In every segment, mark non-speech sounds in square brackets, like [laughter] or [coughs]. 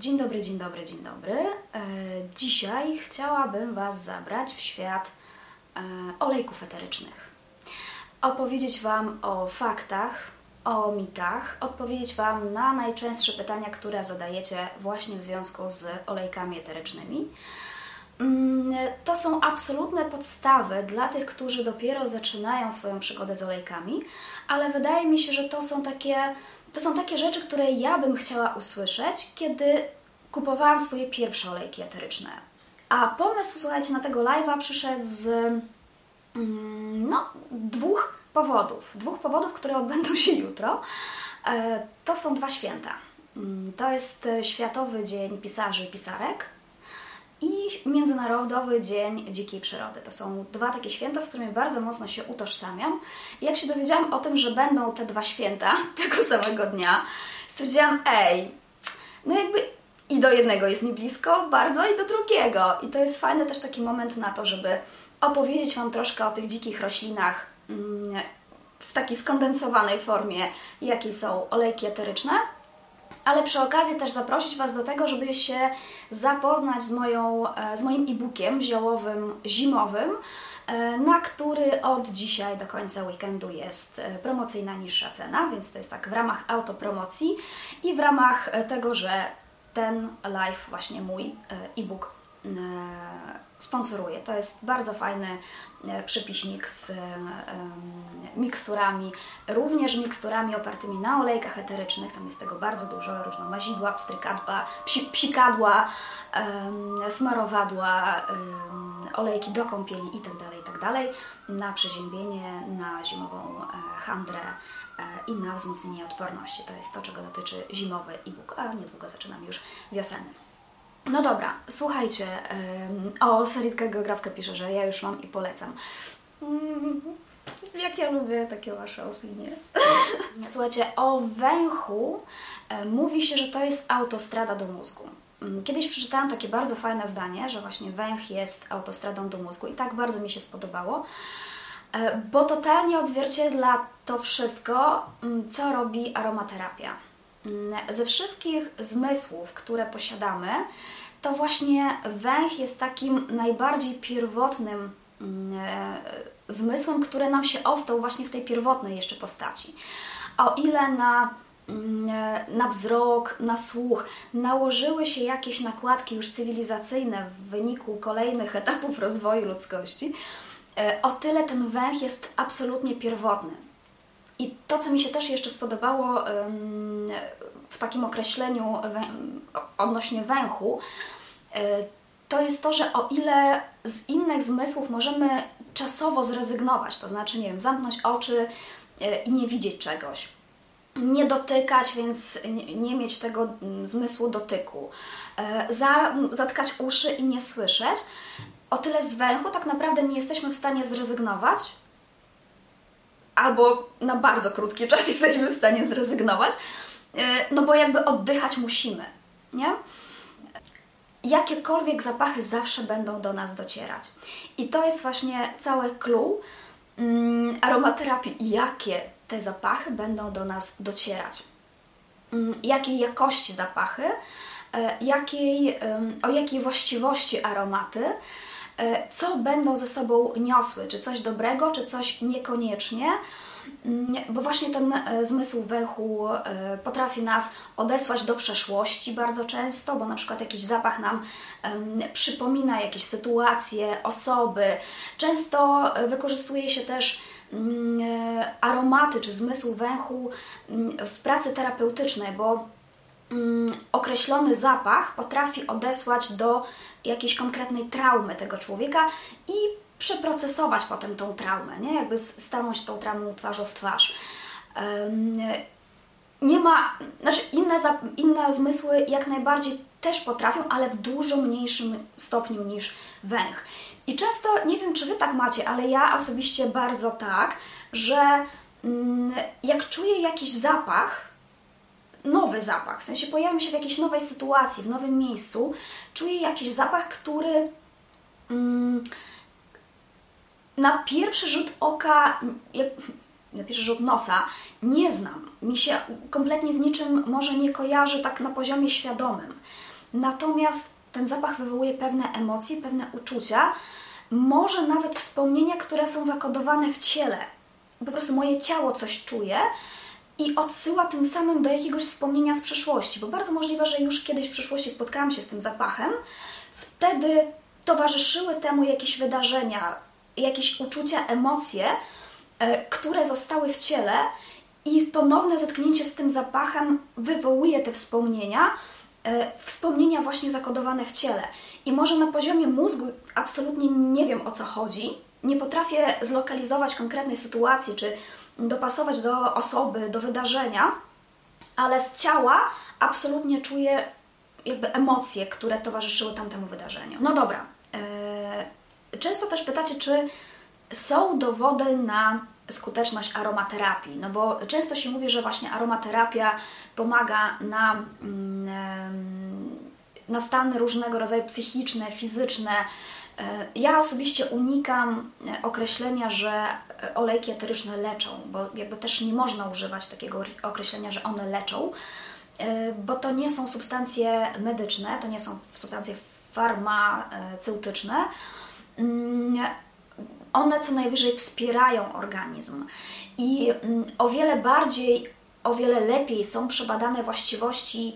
Dzień dobry, dzień dobry, dzień dobry. E, dzisiaj chciałabym Was zabrać w świat e, olejków eterycznych. Opowiedzieć Wam o faktach, o mitach, odpowiedzieć Wam na najczęstsze pytania, które zadajecie właśnie w związku z olejkami eterycznymi. Mm, to są absolutne podstawy dla tych, którzy dopiero zaczynają swoją przygodę z olejkami, ale wydaje mi się, że to są takie, to są takie rzeczy, które ja bym chciała usłyszeć, kiedy kupowałam swoje pierwsze olejki eteryczne. A pomysł, słuchajcie, na tego live'a przyszedł z mm, no, dwóch powodów. Dwóch powodów, które odbędą się jutro. E, to są dwa święta. Mm, to jest Światowy Dzień Pisarzy i Pisarek, i Międzynarodowy Dzień Dzikiej Przyrody. To są dwa takie święta, z którymi bardzo mocno się utożsamiam. I jak się dowiedziałam o tym, że będą te dwa święta [laughs] tego samego dnia, stwierdziłam, ej, no jakby i do jednego jest mi blisko bardzo i do drugiego. I to jest fajny też taki moment na to, żeby opowiedzieć Wam troszkę o tych dzikich roślinach mm, w takiej skondensowanej formie, jakiej są olejki eteryczne ale przy okazji też zaprosić Was do tego, żeby się zapoznać z, moją, e, z moim e-bookiem ziołowym zimowym, e, na który od dzisiaj do końca weekendu jest e, promocyjna niższa cena, więc to jest tak w ramach autopromocji i w ramach tego, że ten live, właśnie mój e-book sponsoruje. To jest bardzo fajny e, przepiśnik z miksturami, również miksturami opartymi na olejkach eterycznych. Tam jest tego bardzo dużo, różne mazidła, pstrykadła, psi, psikadła, smarowadła, olejki do kąpieli itd., tak itd. Tak na przeziębienie, na zimową e, handrę e, i na wzmocnienie odporności. To jest to, czego dotyczy zimowy e-book, a niedługo zaczynam już wiosenny. No dobra, słuchajcie, o Saritka Geografka pisze, że ja już mam i polecam. Mm, jak ja lubię takie Wasze opinie. [laughs] Słuchajcie, o węchu mówi się, że to jest autostrada do mózgu. Mm, kiedyś przeczytałam takie bardzo fajne zdanie, że właśnie węch jest autostradą do mózgu i tak bardzo mi się spodobało, e, bo totalnie odzwierciedla to wszystko, mm, co robi aromaterapia. Ze wszystkich zmysłów, które posiadamy, to właśnie węch jest takim najbardziej pierwotnym mm, e, zmysłem, który nam się ostał właśnie w tej pierwotnej jeszcze postaci. O ile na, mm, e, na wzrok, na słuch nałożyły się jakieś nakładki już cywilizacyjne w wyniku kolejnych [laughs] etapów rozwoju ludzkości, e, o tyle ten węch jest absolutnie pierwotny. I to, co mi się też jeszcze spodobało w takim określeniu odnośnie węchu, e, to jest to, że o ile z innych zmysłów możemy czasowo zrezygnować, to znaczy, nie wiem, zamknąć oczy e, i nie widzieć czegoś, nie dotykać, więc nie mieć tego mm, zmysłu dotyku, e, za, zatkać uszy i nie słyszeć, o tyle z węchu tak naprawdę nie jesteśmy w stanie zrezygnować, albo na bardzo krótki czas [laughs] jesteśmy w stanie zrezygnować, e, no bo jakby oddychać musimy, nie? Jakiekolwiek zapachy zawsze będą do nas docierać. I to jest właśnie całe clue mm, aromaterapii. Jakie te zapachy będą do nas docierać? Mm, jakiej jakości zapachy? E, jakiej, o jakiej właściwości aromaty? E, co będą ze sobą niosły, czy coś dobrego, czy coś niekoniecznie, mm, bo właśnie ten e, zmysł węchu e, potrafi nas odesłać do przeszłości bardzo często, bo na przykład jakiś zapach nam przypomina jakieś sytuacje, osoby. Często wykorzystuje się też mm, aromaty czy zmysł węchu mm, w pracy terapeutycznej, bo określony zapach potrafi odesłać do jakiejś konkretnej traumy tego człowieka i przeprocesować potem tą traumę, nie? jakby stanąć z tą traumą twarzą w twarz. Nie ma, znaczy inne, inne zmysły jak najbardziej też potrafią, ale w dużo mniejszym stopniu niż węch. I często, nie wiem czy Wy tak macie, ale ja osobiście bardzo tak, że mm, jak czuję jakiś zapach, nowy zapach, w sensie pojawiam się w jakiejś nowej sytuacji, w nowym miejscu, czuję jakiś zapach, który mm, na pierwszy rzut oka, na pierwszy rzut nosa nie znam. Mi się kompletnie z niczym może nie kojarzy tak na poziomie świadomym. natomiast ten zapach wywołuje pewne emocje, pewne uczucia, może nawet wspomnienia, które są zakodowane w ciele. Po prostu moje ciało coś czuje i odsyła tym samym do jakiegoś wspomnienia z przeszłości, bo bardzo możliwe, że już kiedyś w przeszłości spotkałam się z tym zapachem. Wtedy towarzyszyły temu jakieś wydarzenia, jakieś uczucia, emocje, e, które zostały w ciele i ponowne zetknięcie z tym zapachem wywołuje te wspomnienia, e, wspomnienia właśnie zakodowane w ciele. I może na poziomie mózgu absolutnie nie wiem o co chodzi, nie potrafię zlokalizować konkretnej sytuacji, czy dopasować do osoby, do wydarzenia, ale z ciała absolutnie czuję jakby emocje, które towarzyszyły tamtemu wydarzeniu. No dobra. E, często też pytacie, czy są dowody na skuteczność aromaterapii, no bo często się mówi, że właśnie aromaterapia pomaga na, mm, na stany różnego rodzaju psychiczne, fizyczne. E, ja osobiście unikam określenia, że olejki eteryczne leczą, bo jakby też nie można używać takiego określenia, że one leczą, e, bo to nie są substancje medyczne, to nie są substancje farmaceutyczne mm, one co najwyżej wspierają organizm i mm, o wiele bardziej, o wiele lepiej są przebadane właściwości,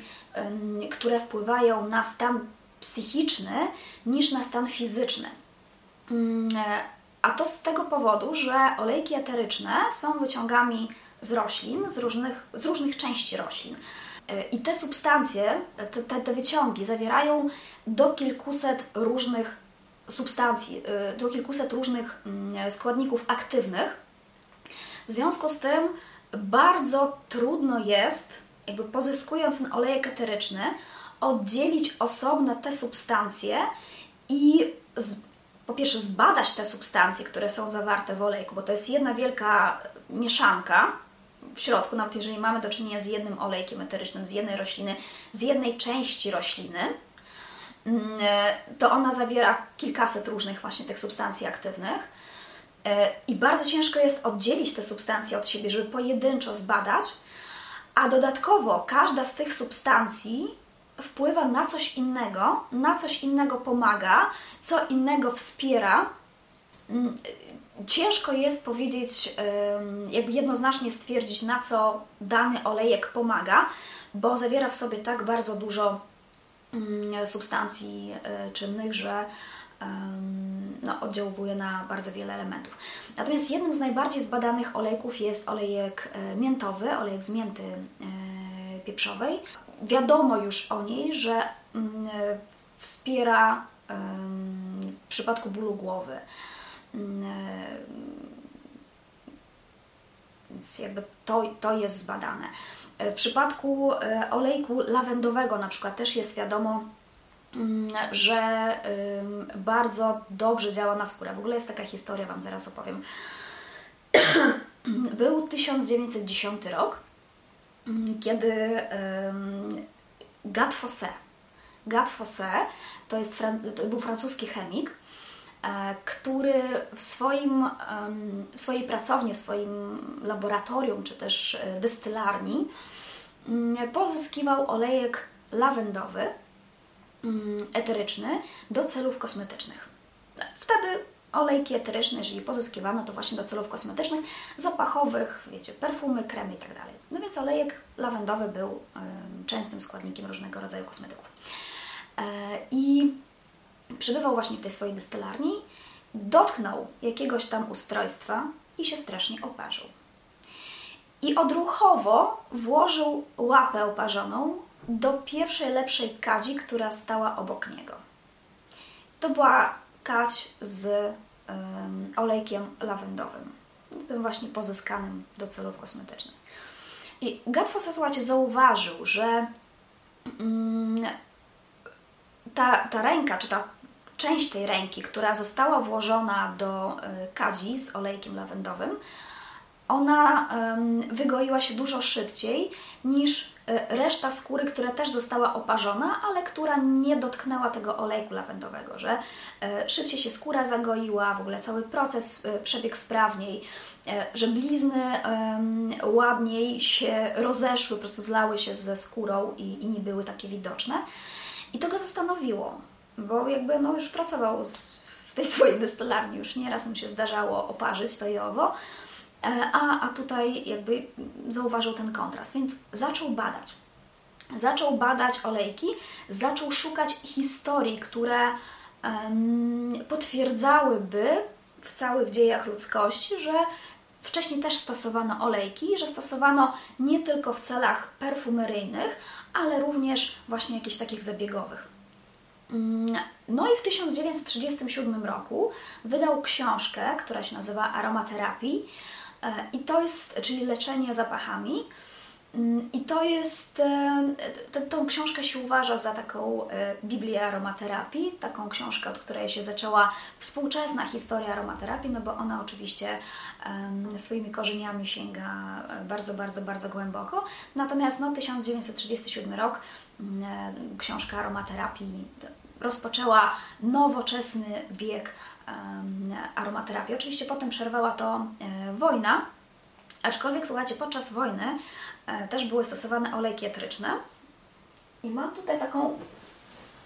które wpływają na stan psychiczny niż na stan fizyczny. Mm, a to z tego powodu, że olejki eteryczne są wyciągami z roślin, z różnych, z różnych części roślin. I te substancje, te, te, wyciągi zawierają do kilkuset różnych substancji, y, do kilkuset różnych mm, składników aktywnych. W związku z tym bardzo trudno jest, jakby pozyskując ten olejek eteryczny, oddzielić osobno te substancje i z, po pierwsze zbadać te substancje, które są zawarte w olejku, bo to jest jedna wielka mieszanka w środku, nawet jeżeli mamy do czynienia z jednym olejkiem eterycznym, z jednej rośliny, z jednej części rośliny, Mm, to ona zawiera kilkaset różnych właśnie tych substancji aktywnych. E, I bardzo ciężko jest oddzielić te substancje od siebie, żeby pojedynczo zbadać, a dodatkowo każda z tych substancji wpływa na coś innego, na coś innego pomaga, co innego wspiera. Mm, ciężko jest powiedzieć, jakby jednoznacznie stwierdzić, na co dany olejek pomaga, bo zawiera w sobie tak bardzo dużo Mm, substancji e, czynnych, że no, oddziałuje na bardzo wiele elementów. Natomiast jednym z najbardziej zbadanych olejków jest olejek e, miętowy, olejek z mięty e, pieprzowej. Wiadomo już o niej, że mm, wspiera w przypadku bólu głowy. Mm, więc jakby to, to jest zbadane. E, w przypadku e, olejku lawendowego na przykład też jest wiadomo, mm, że bardzo dobrze działa na skórę. W ogóle jest taka historia, Wam zaraz opowiem. [clears throat] Był 1910 rok, kiedy Gat Fosse, Gat Fosse to, jest, to był francuski chemik, E, który w, swoim, w swojej pracowni, w swoim laboratorium czy też e, dystylarni mm, pozyskiwał olejek lawendowy mm, eteryczny do celów kosmetycznych. Wtedy olejki eteryczne, jeżeli pozyskiwano, to właśnie do celów kosmetycznych, zapachowych, wiecie, perfumy, kremy itd. Tak no więc olejek lawendowy był częstym składnikiem różnego rodzaju kosmetyków. E, I przybywał właśnie w tej swojej dystylarni, dotknął jakiegoś tam ustrojstwa i się strasznie oparzył. I odruchowo włożył łapę oparzoną do pierwszej lepszej kadzi, która stała obok niego. To była kadź z olejkiem lawendowym, tym właśnie pozyskanym do celów kosmetycznych. I Gatfosa, słuchajcie, zauważył, że mm, ta, ta ręka, czy ta część tej ręki, która została włożona do e, kadzi z olejkiem lawendowym, ona wygoiła się dużo szybciej niż reszta skóry, która też została oparzona, ale która nie dotknęła tego olejku lawendowego, że e, szybciej się skóra zagoiła, w ogóle cały proces przebiegł sprawniej, że blizny ładniej się rozeszły, po prostu zlały się ze skórą i, i nie były takie widoczne. I to go zastanowiło, bo jakby no już pracował z, w tej [laughs] swojej destylarni, już nieraz mu się zdarzało oparzyć to i owo, e, a, a tutaj jakby zauważył ten kontrast, więc zaczął badać. Zaczął badać olejki, zaczął szukać historii, które um, potwierdzałyby w całych dziejach ludzkości, że wcześniej też stosowano olejki, że stosowano nie tylko w celach perfumeryjnych, ale również właśnie jakichś takich zabiegowych. Mm, no i w 1937 roku wydał książkę, która się nazywa Aromaterapii e, i to jest, czyli leczenie zapachami. I to jest, e, tą książkę się uważa za taką e, Biblię aromaterapii, taką książkę, od której się zaczęła współczesna historia aromaterapii, no bo ona oczywiście swoimi korzeniami sięga e, bardzo, bardzo, bardzo głęboko. Natomiast no, 1937 rok, książka aromaterapii rozpoczęła nowoczesny bieg aromaterapii. Oczywiście potem przerwała to wojna, aczkolwiek słuchajcie, podczas wojny E, też były stosowane olejki eteryczne. I mam tutaj taką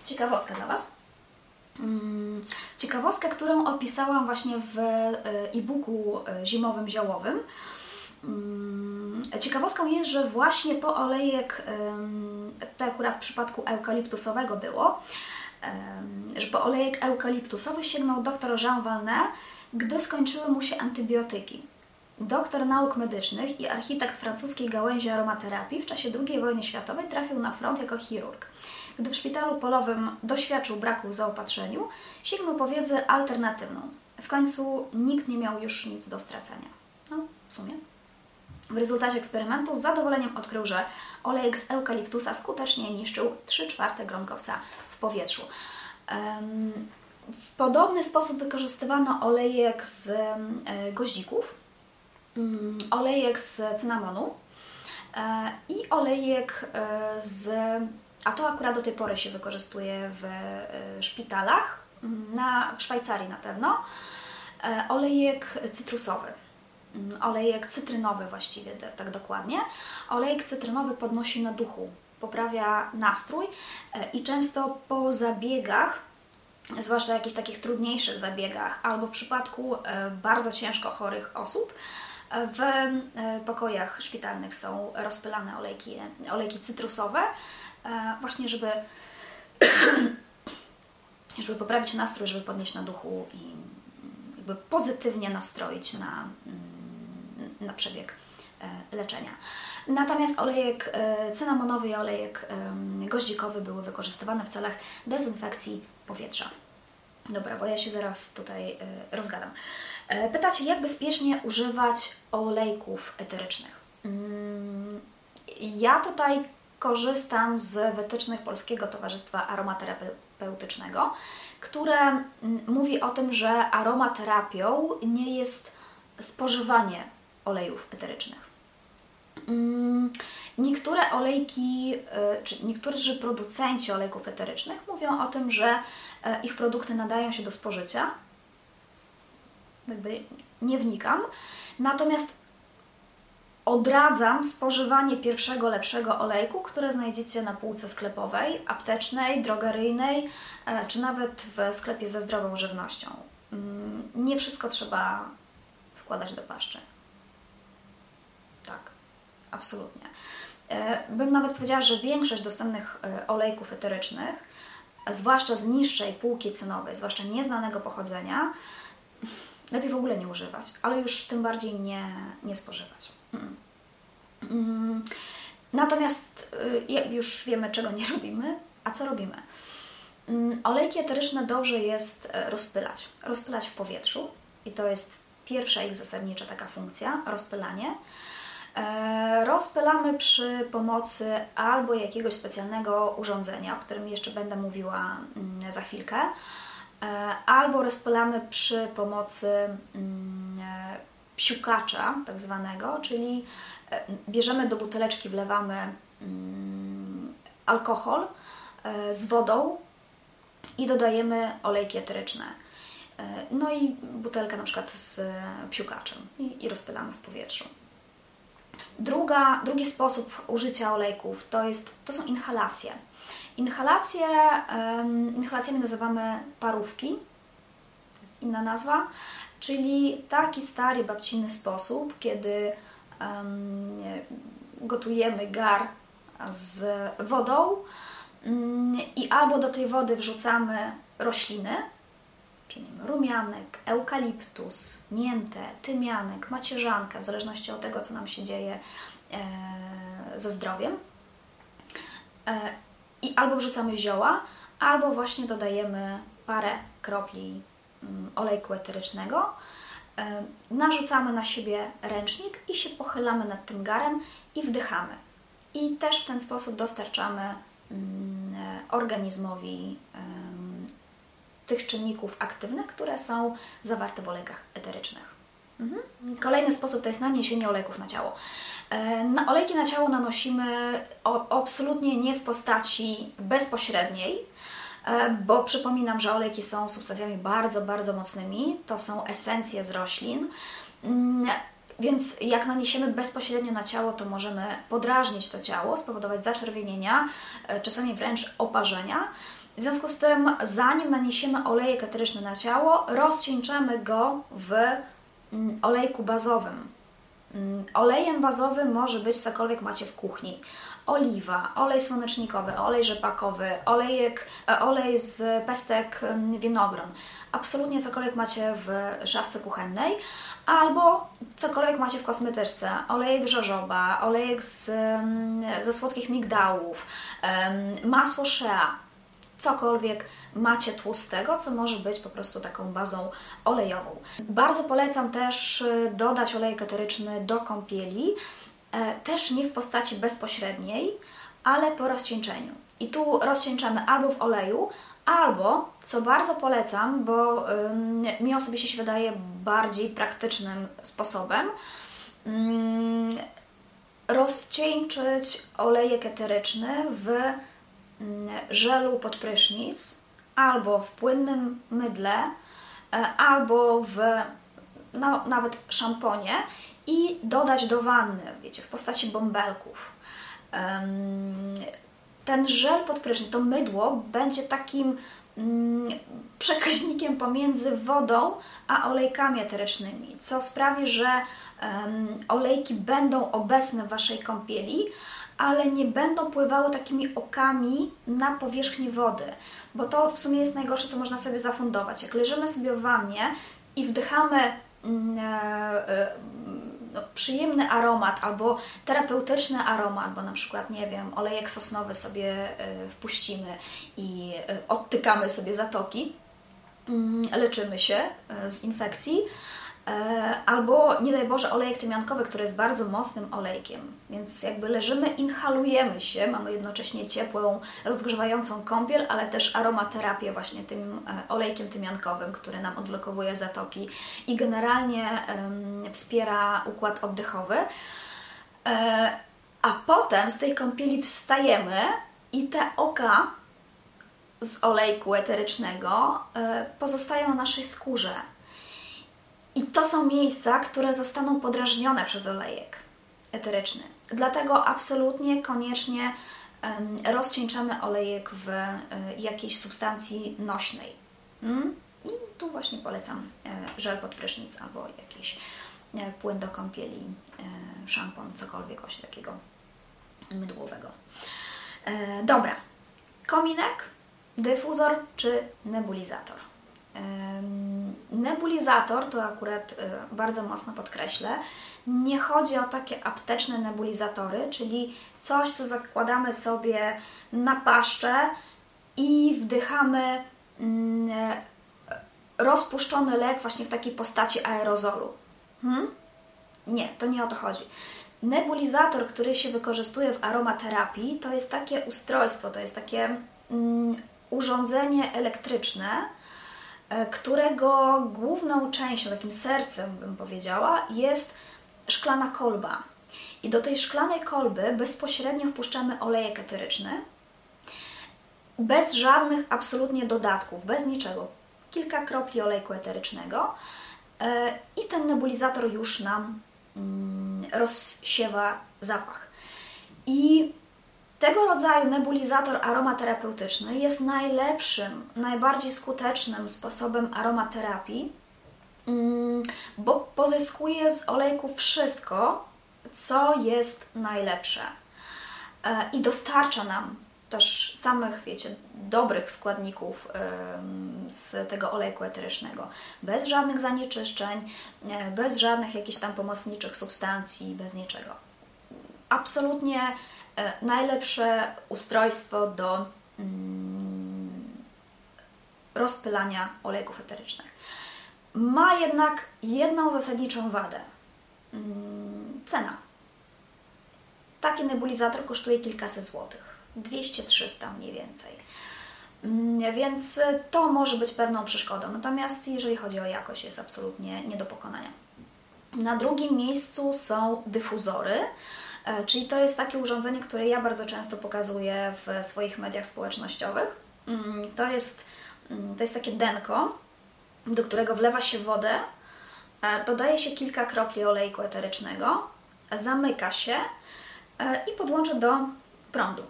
ciekawostkę dla Was. Mm, ciekawostkę, którą opisałam właśnie w e, e-booku e, zimowym ziołowym. Mm, ciekawostką jest, że właśnie po olejek, to akurat w przypadku eukaliptusowego było, po olejek eukaliptusowy sięgnął dr Jean Valnet, gdy skończyły mu się antybiotyki. Doktor nauk medycznych i architekt francuskiej gałęzi aromaterapii w czasie II wojny światowej trafił na front jako chirurg. Gdy w szpitalu polowym doświadczył braku w zaopatrzeniu, sięgnął po wiedzę alternatywną. W końcu nikt nie miał już nic do stracenia. No, w sumie. W rezultacie eksperymentu z zadowoleniem odkrył, że olejek z eukaliptusa skutecznie niszczył 3 czwarte gronkowca w powietrzu. W podobny sposób wykorzystywano olejek z goździków, Mm, olejek z cynamonu e, i olejek e, z, a to akurat do tej pory się wykorzystuje w e, szpitalach, mm, na, w Szwajcarii na pewno, olejek cytrusowy. Mm, olejek cytrynowy właściwie, tak dokładnie. Olejek cytrynowy podnosi na duchu, poprawia nastrój i często po zabiegach zwłaszcza jakichś takich trudniejszych zabiegach, albo w przypadku bardzo ciężko chorych osób, w e, pokojach szpitalnych są rozpylane olejki, olejki cytrusowe, e, właśnie żeby, [coughs] żeby poprawić nastrój, żeby podnieść na duchu i jakby pozytywnie nastroić na, mm, na przebieg e, leczenia. Natomiast olejek cynamonowy i olejek goździkowy były wykorzystywane w celach dezynfekcji powietrza. Dobra, bo ja się zaraz tutaj rozgadam. E, pytacie, jak bezpiecznie używać olejków eterycznych. Mm, ja tutaj korzystam z wytycznych Polskiego Towarzystwa Aromaterapeutycznego, które mm, mówi o tym, że aromaterapią nie jest spożywanie olejów eterycznych. Mm, niektóre olejki, e, czy niektórzy producenci olejków eterycznych mówią o tym, że e, ich produkty nadają się do spożycia, jakby nie wnikam. Natomiast odradzam spożywanie pierwszego, lepszego olejku, które znajdziecie na półce sklepowej, aptecznej, drogeryjnej, e, czy nawet w sklepie ze zdrową żywnością. Mm, nie wszystko trzeba wkładać do paszczy. Absolutnie. E, bym nawet powiedziała, że większość dostępnych e, olejków eterycznych, zwłaszcza z niższej półki cenowej, zwłaszcza nieznanego pochodzenia, lepiej w ogóle nie używać, ale już tym bardziej nie, nie spożywać. Mm. Mm. Natomiast y, już wiemy, czego nie robimy, a co robimy? Mm, olejki eteryczne dobrze jest e, rozpylać. Rozpylać w powietrzu i to jest pierwsza ich zasadnicza taka funkcja rozpylanie. E, rozpylamy przy pomocy albo jakiegoś specjalnego urządzenia, o którym jeszcze będę mówiła za chwilkę E, albo rozpylamy przy pomocy mm, e, psiukacza tak zwanego, czyli bierzemy do buteleczki, wlewamy mm, alkohol z wodą i dodajemy olejki eteryczne. No i butelkę na przykład z psiukaczem i rozpylamy w powietrzu. Druga, drugi sposób użycia olejków to, jest, to są inhalacje. Inhalacje, inhalacjami nazywamy parówki, inna nazwa, czyli taki stary babcinny sposób, kiedy gotujemy gar z wodą mm, i albo do tej wody wrzucamy rośliny, czyli rumianek, eukaliptus, miętę, tymianek, macierzankę, w zależności od tego, co nam się dzieje e, ze zdrowiem. E, I albo wrzucamy zioła, albo właśnie dodajemy parę kropli mm, olejku eterycznego. E, narzucamy na siebie ręcznik i się pochylamy nad tym garem i wdychamy. I też w ten sposób dostarczamy mm, organizmowi tych czynników aktywnych, które są zawarte w olejkach eterycznych. Mhm. Kolejny sposób to jest naniesienie olejków na ciało. E, na olejki na ciało nanosimy absolutnie nie w postaci bezpośredniej, e, bo przypominam, że olejki są substancjami bardzo, bardzo mocnymi. To są esencje z roślin. Mm, więc jak naniesiemy bezpośrednio na ciało, to możemy podrażnić to ciało, spowodować zaczerwienienia, e, czasami wręcz oparzenia. W związku z tym, zanim naniesiemy olejek eteryczny na ciało, rozcieńczamy go w mm, olejku bazowym. Mm, olejem bazowym może być cokolwiek macie w kuchni. Oliwa, olej słonecznikowy, olej rzepakowy, olejek, e, olej z pestek mm, winogron. Absolutnie cokolwiek macie w szafce kuchennej albo cokolwiek macie w kosmetyczce. Olejek żożoba, olejek z, ze słodkich migdałów, masło shea cokolwiek macie tłustego, co może być po prostu taką bazą olejową. Bardzo polecam też y, dodać olejek eteryczny do kąpieli, e, też nie w postaci bezpośredniej, ale po rozcieńczeniu. I tu rozcieńczamy albo w oleju, albo, co bardzo polecam, bo mi osobiście się wydaje bardziej praktycznym sposobem, rozcieńczyć olejek eteryczny w żelu pod prysznic albo w płynnym mydle, e, albo w no, nawet szamponie i dodać do wanny, wiecie, w postaci bąbelków. Ten żel pod prysznic, to mydło będzie takim mm, przekaźnikiem pomiędzy wodą a olejkami eterycznymi, co sprawi, że olejki będą obecne w Waszej kąpieli, ale nie będą pływały takimi okami na powierzchni wody, bo to w sumie jest najgorsze, co można sobie zafundować. Jak leżymy sobie w wannie i wdychamy mm, e, e, no, przyjemny aromat albo terapeutyczny aromat, bo na przykład, nie wiem, olejek sosnowy sobie e, wpuścimy i odtykamy sobie zatoki, mm, leczymy się z infekcji, albo nie daj Boże olejek tymiankowy, który jest bardzo mocnym olejkiem, więc jakby leżymy, inhalujemy się, mamy jednocześnie ciepłą, rozgrzewającą kąpiel, ale też aromaterapię właśnie tym e, olejkiem tymiankowym, który nam odblokowuje zatoki i generalnie wspiera układ oddechowy. E, a potem z tej kąpieli wstajemy i te oka z olejku eterycznego pozostają na naszej skórze i to są miejsca, które zostaną podrażnione przez olejek eteryczny. Dlatego absolutnie, koniecznie rozcieńczamy olejek w y, jakiejś substancji nośnej. Mm? I tu właśnie polecam e, żel pod prysznic albo jakiś e, płyn do kąpieli, e, szampon, cokolwiek właśnie takiego mydłowego. E, dobra, kominek, dyfuzor czy nebulizator. Nebulizator, to akurat y, bardzo mocno podkreślę, nie chodzi o takie apteczne nebulizatory, czyli coś, co zakładamy sobie na paszczę i wdychamy mm, rozpuszczony lek właśnie w takiej postaci aerozolu. Hmm? Nie, to nie o to chodzi. Nebulizator, który się wykorzystuje w aromaterapii, to jest takie ustrojstwo, to jest takie mm, urządzenie elektryczne, E, którego główną częścią, takim sercem bym powiedziała, jest szklana kolba. I do tej szklanej kolby bezpośrednio wpuszczamy olejek eteryczny, bez żadnych absolutnie dodatków, bez niczego. Kilka kropli olejku eterycznego e, i ten nebulizator już nam mm, rozsiewa zapach. I Tego rodzaju nebulizator aromaterapeutyczny jest najlepszym, najbardziej skutecznym sposobem aromaterapii, mm, bo pozyskuje z olejków wszystko, co jest najlepsze e, i dostarcza nam też samych, wiecie, dobrych składników z tego olejku eterycznego, bez żadnych zanieczyszczeń, e, bez żadnych jakichś tam pomocniczych substancji, bez niczego. Absolutnie najlepsze ustrojstwo do mm, rozpylania olejków eterycznych. Ma jednak jedną zasadniczą wadę. Mm, cena. Taki nebulizator kosztuje kilkaset złotych 200-300 mniej więcej. Mm, więc to może być pewną przeszkodą. Natomiast jeżeli chodzi o jakość, jest absolutnie nie do pokonania. Na drugim miejscu są dyfuzory, e, czyli to jest takie urządzenie, które ja bardzo często pokazuję w swoich mediach społecznościowych. Mm, to jest, mm, to jest takie denko, do którego wlewa się wodę, e, dodaje się kilka kropli olejku eterycznego, zamyka się e, i podłącza do prądu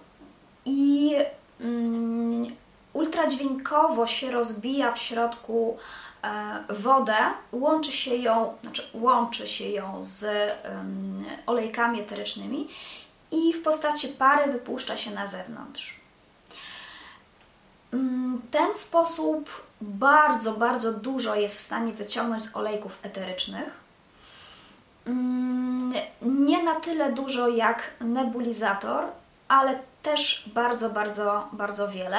i mm, ultradźwiękowo się rozbija w środku e, wodę, łączy się ją, znaczy łączy się ją z olejkami eterycznymi i w postaci pary wypuszcza się na zewnątrz. Mm, ten sposób bardzo, bardzo dużo jest w stanie wyciągnąć z olejków eterycznych. Mm, nie na tyle dużo jak nebulizator, ale też bardzo, bardzo, bardzo wiele.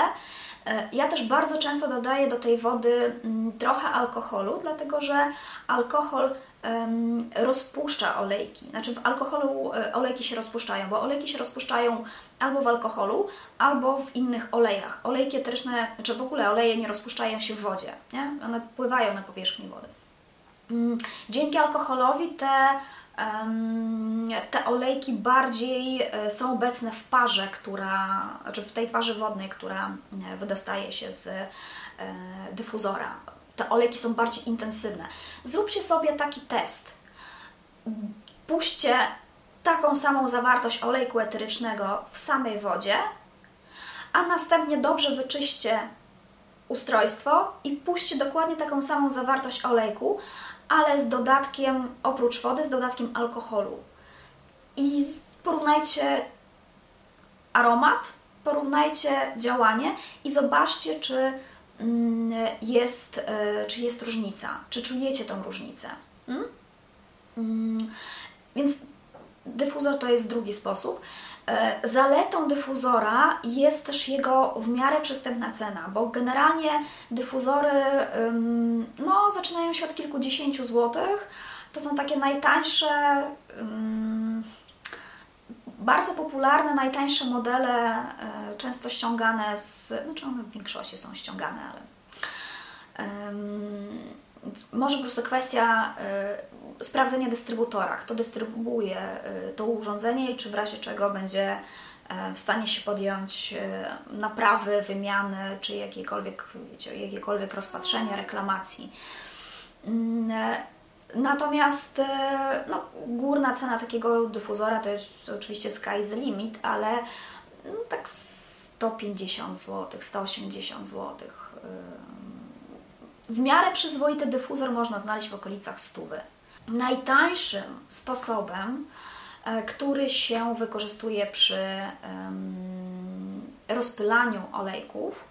E, ja też bardzo często dodaję do tej wody mm, trochę alkoholu, dlatego że alkohol rozpuszcza olejki. Znaczy w alkoholu e, olejki się rozpuszczają, bo olejki się rozpuszczają albo w alkoholu, albo w innych olejach. Olejki eteryczne, czy w ogóle oleje nie rozpuszczają się w wodzie, nie? one pływają na powierzchni wody. Mm, dzięki alkoholowi te te olejki bardziej e, są obecne w parze, która, znaczy w tej parze wodnej, która e, wydostaje się z e, dyfuzora. Te olejki są bardziej intensywne. Zróbcie sobie taki test. Puśćcie taką samą zawartość olejku eterycznego w samej wodzie, a następnie dobrze wyczyście ustrojstwo i puśćcie dokładnie taką samą zawartość olejku, ale z dodatkiem, oprócz wody, z dodatkiem alkoholu. I porównajcie aromat, porównajcie działanie i zobaczcie, czy mm, jest, e, czy jest różnica, czy czujecie tą różnicę. Hmm? Mm, więc dyfuzor to jest drugi sposób. E, zaletą dyfuzora jest też jego w miarę przystępna cena, bo generalnie dyfuzory no, zaczynają się od kilkudziesięciu złotych. To są takie najtańsze, bardzo popularne, najtańsze modele, e, często ściągane z. Znaczy one w większości są ściągane, ale. Może po prostu kwestia y, sprawdzenia dystrybutora, kto dystrybuuje y, to urządzenie i czy w razie czego będzie y, w stanie się podjąć y, naprawy, wymiany czy jakiekolwiek, wiecie, jakiekolwiek reklamacji. Mm, natomiast no, górna cena takiego dyfuzora to jest to oczywiście sky is the limit, ale no, tak 150 zł, 180 zł w miarę przyzwoity dyfuzor można znaleźć w okolicach stówy. Najtańszym sposobem, e, który się wykorzystuje przy rozpylaniu olejków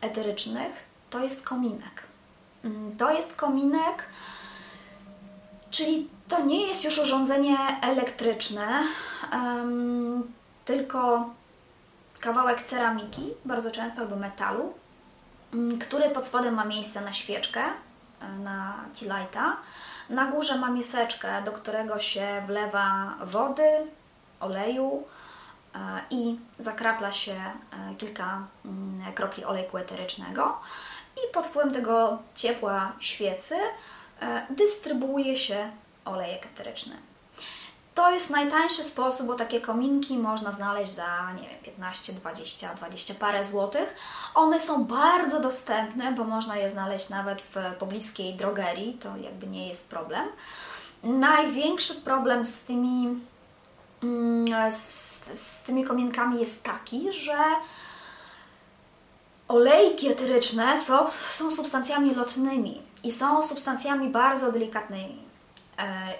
eterycznych, to jest kominek. Mm, to jest kominek, czyli to nie jest już urządzenie elektryczne, tylko kawałek ceramiki, bardzo często albo metalu, który pod spodem ma miejsce na świeczkę, e, na tea Na górze ma miseczkę, do którego się wlewa wody, oleju e, i zakrapla się e, kilka mm, kropli olejku eterycznego i pod wpływem tego ciepła świecy dystrybuuje się olejek eteryczny. To jest najtańszy sposób, bo takie kominki można znaleźć za, nie wiem, 15, 20, 20 parę złotych. One są bardzo dostępne, bo można je znaleźć nawet w pobliskiej drogerii, to jakby nie jest problem. Największy problem z tymi mm, z, z tymi komienkami jest taki, że olejki eteryczne są, są substancjami lotnymi i są substancjami bardzo delikatnymi. E,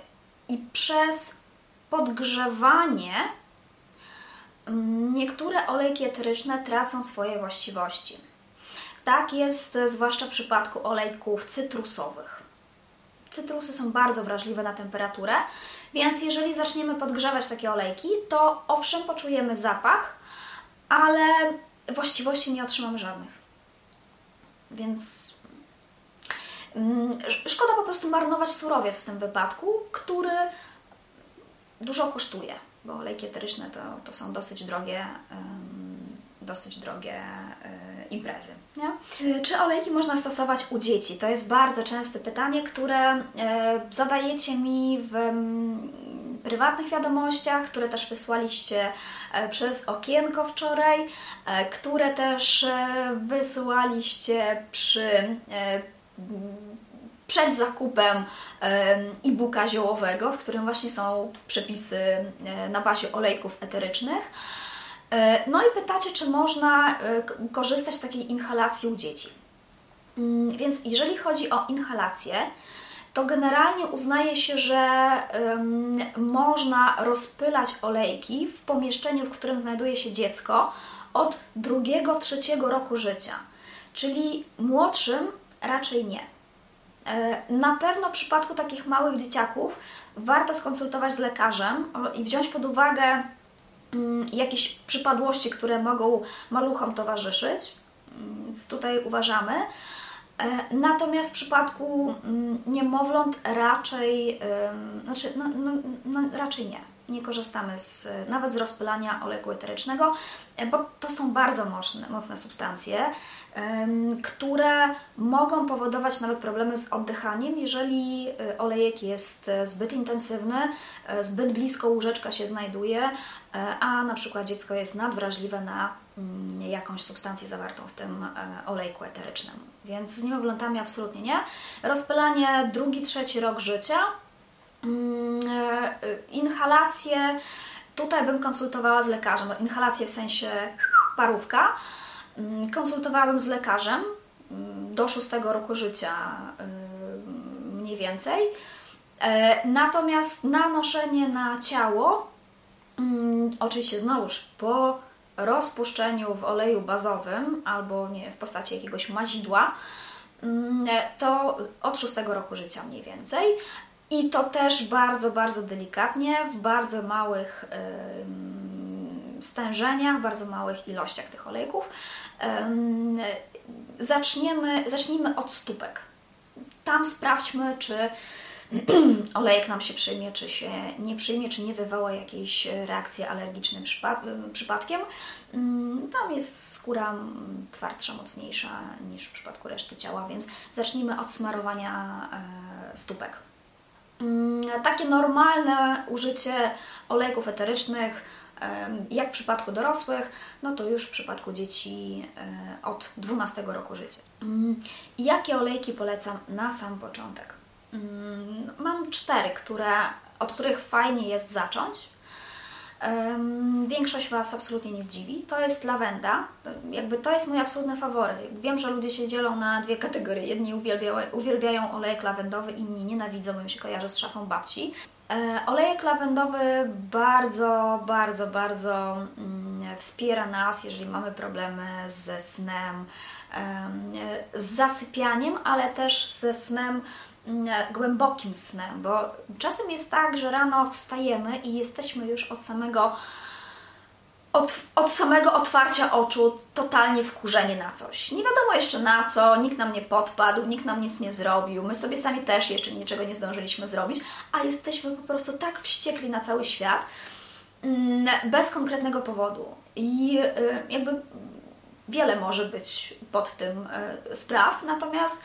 I przez podgrzewanie mm, niektóre olejki eteryczne tracą swoje właściwości. Tak jest zwłaszcza w przypadku olejków cytrusowych. Cytrusy są bardzo wrażliwe na temperaturę, więc jeżeli zaczniemy podgrzewać takie olejki, to owszem poczujemy zapach, ale właściwości nie otrzymamy żadnych. Więc mm, szkoda po prostu marnować surowiec w tym wypadku, który dużo kosztuje, bo olejki eteryczne to, to są dosyć drogie, dosyć drogie e, imprezy. Nie? Czy olejki można stosować u dzieci? To jest bardzo częste pytanie, które e, zadajecie mi w prywatnych wiadomościach, które też wysłaliście e, przez okienko wczoraj, które też wysłaliście przy przed zakupem e-booka ziołowego, w którym właśnie są przepisy e, na bazie olejków eterycznych. E, no i pytacie, czy można e, korzystać z takiej inhalacji u dzieci. Mm, więc jeżeli chodzi o inhalację, to generalnie uznaje się, że można rozpylać olejki w pomieszczeniu, w którym znajduje się dziecko od drugiego, trzeciego roku życia. Czyli młodszym raczej nie. E, na pewno w przypadku takich małych dzieciaków warto skonsultować z lekarzem i wziąć pod uwagę mm, jakieś przypadłości, które mogą maluchom towarzyszyć, mm, więc tutaj uważamy. E, natomiast w przypadku mm, niemowląt raczej, znaczy, no, no, no, raczej nie nie korzystamy z, nawet z rozpylania oleju eterycznego, e, bo to są bardzo mocne, mocne substancje, które mogą powodować nawet problemy z oddychaniem, jeżeli e, olejek jest e, zbyt intensywny, zbyt blisko łóżeczka się znajduje, a na przykład dziecko jest nadwrażliwe na mm, jakąś substancję zawartą w tym olejku eterycznym. Więc z niemowlątami absolutnie nie. Rozpylanie drugi, trzeci rok życia inhalacje, tutaj bym konsultowała z lekarzem, inhalacje w sensie parówka, mm, konsultowałabym z lekarzem mm, do szóstego roku życia y, mniej więcej. E, natomiast nanoszenie na ciało, oczywiście znowuż po rozpuszczeniu w oleju bazowym albo nie, w postaci jakiegoś mazidła, to od szóstego roku życia mniej więcej. I to też bardzo, bardzo delikatnie, w bardzo małych stężeniach, bardzo małych ilościach tych olejków. Zaczniemy, zacznijmy od stópek. Tam sprawdźmy, czy [clears throat] olejek nam się przyjmie, czy się nie przyjmie, czy nie wywoła jakiejś reakcji alergicznej przypadkiem. Tam jest skóra twardsza, mocniejsza niż w przypadku reszty ciała, więc zacznijmy od smarowania e, stópek. Mm, takie normalne użycie olejków eterycznych, jak w przypadku dorosłych, no to już w przypadku dzieci e, od 12 roku życia. Mm, jakie olejki polecam na sam początek? Mm, mam cztery, które, od których fajnie jest zacząć. Większość Was absolutnie nie zdziwi. To jest lawenda. Jakby to jest mój absolutny faworyt. Wiem, że ludzie się dzielą na dwie kategorie. Jedni uwielbiają, uwielbiają olejek lawendowy, inni nienawidzą, bo im się kojarzy z szafą babci. E, olejek lawendowy bardzo, bardzo, bardzo mm, wspiera nas, jeżeli mamy problemy ze snem, z zasypianiem, ale też ze snem głębokim snem, bo czasem jest tak, że rano wstajemy i jesteśmy już od samego od, od samego otwarcia oczu totalnie wkurzeni na coś. Nie wiadomo jeszcze na co, nikt nam nie podpadł, nikt nam nic nie zrobił, my sobie sami też jeszcze niczego nie zdążyliśmy zrobić, a jesteśmy po prostu tak wściekli na cały świat mm, bez konkretnego powodu. I y, jakby wiele może być pod tym y, spraw, natomiast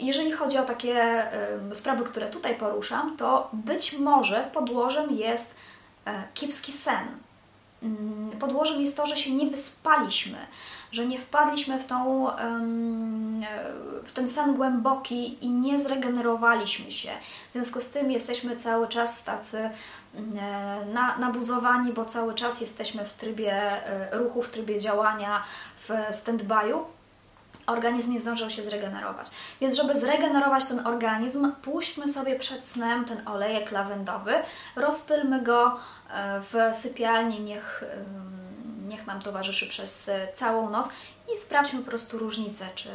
jeżeli chodzi o takie sprawy, które tutaj poruszam, to być może podłożem jest e, kiepski sen. Mm, podłożem jest to, że się nie wyspaliśmy, że nie wpadliśmy w, tą, w ten sen głęboki i nie zregenerowaliśmy się. W związku z tym jesteśmy cały czas tacy na, nabuzowani, bo cały czas jesteśmy w trybie ruchu, w trybie działania, w stand-by'u organizm nie zdążył się zregenerować. Więc żeby zregenerować ten organizm, puśćmy sobie przed snem ten olejek lawendowy, rozpylmy go e, w sypialni, niech, niech nam towarzyszy przez e, całą noc i sprawdźmy po prostu różnicę, czy, e,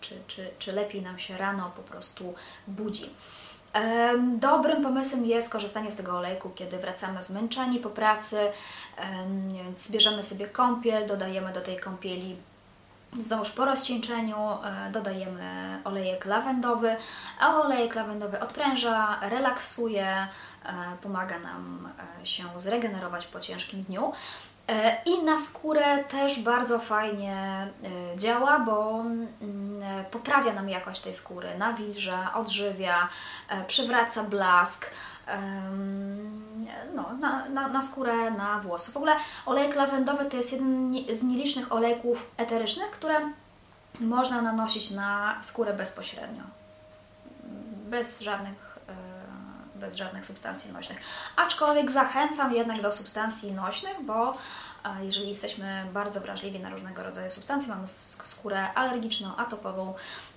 czy, czy, czy lepiej nam się rano po prostu budzi. Dobrym pomysłem jest korzystanie z tego olejku, kiedy wracamy zmęczeni po pracy, więc bierzemy sobie kąpiel, dodajemy do tej kąpieli Znowuż po rozcieńczeniu e, dodajemy olejek lawendowy, a olejek lawendowy odpręża, relaksuje, e, pomaga nam e, się zregenerować po ciężkim dniu. I na skórę też bardzo fajnie działa, bo mm, poprawia nam jakość tej skóry, nawilża, odżywia, przywraca blask no, na, na, na skórę, na włosy. W ogóle olejek lawendowy to jest jeden z nielicznych olejków eterycznych, które można nanosić na skórę bezpośrednio. Bez żadnych, e, bez żadnych substancji nośnych. Aczkolwiek zachęcam jednak do substancji nośnych, bo e, jeżeli jesteśmy bardzo wrażliwi na różnego rodzaju substancje, mamy skórę alergiczną, atopową,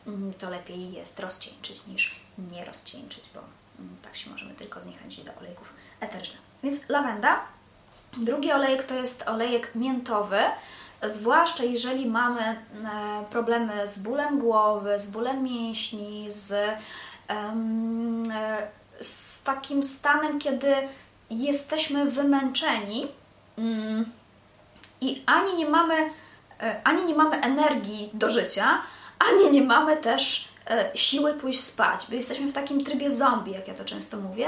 mm, to lepiej jest rozcieńczyć niż nie rozcieńczyć, bo tak się możemy tylko zniechęcić do olejków eterycznych. Więc lawenda. Drugi olejek to jest olejek miętowy, zwłaszcza jeżeli mamy e, problemy z bólem głowy, z bólem mięśni, z, e, z takim stanem, kiedy jesteśmy wymęczeni mm, i ani nie mamy, e, ani nie mamy energii do życia, ani nie mamy też siły pójść spać, bo jesteśmy w takim trybie zombie, jak ja to często mówię.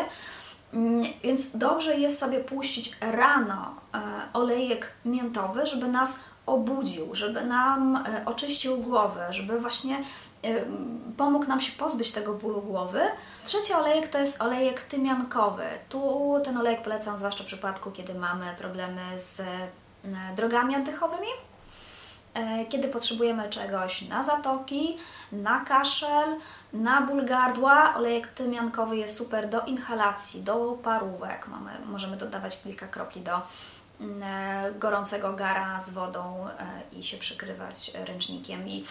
Mm, więc dobrze jest sobie puścić rano e, olejek miętowy, żeby nas obudził, żeby nam e, oczyścił głowę, żeby właśnie e, pomógł nam się pozbyć tego bólu głowy. Trzeci olejek to jest olejek tymiankowy. Tu ten olejek polecam zwłaszcza w przypadku, kiedy mamy problemy z drogami oddechowymi E, kiedy potrzebujemy czegoś na zatoki, na kaszel, na ból gardła, olejek tymiankowy jest super do inhalacji, do parówek. Mamy, możemy dodawać kilka kropli do mm, e, gorącego gara z wodą e, i się przykrywać ręcznikiem i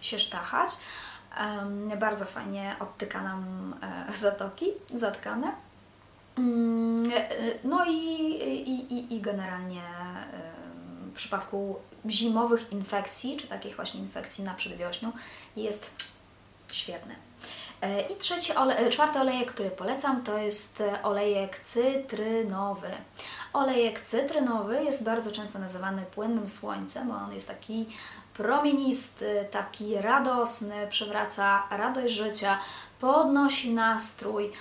się sztachać. Bardzo fajnie odtyka nam zatoki zatkane. Mm, no i, i, i generalnie w przypadku zimowych infekcji, czy takich właśnie infekcji na przedwiośniu, jest świetny. E, I trzeci ole, e, czwarty olejek, który polecam, to jest e, olejek cytrynowy. Olejek cytrynowy jest bardzo często nazywany płynnym słońcem, bo on jest taki promienisty, taki radosny, przywraca radość życia, podnosi nastrój,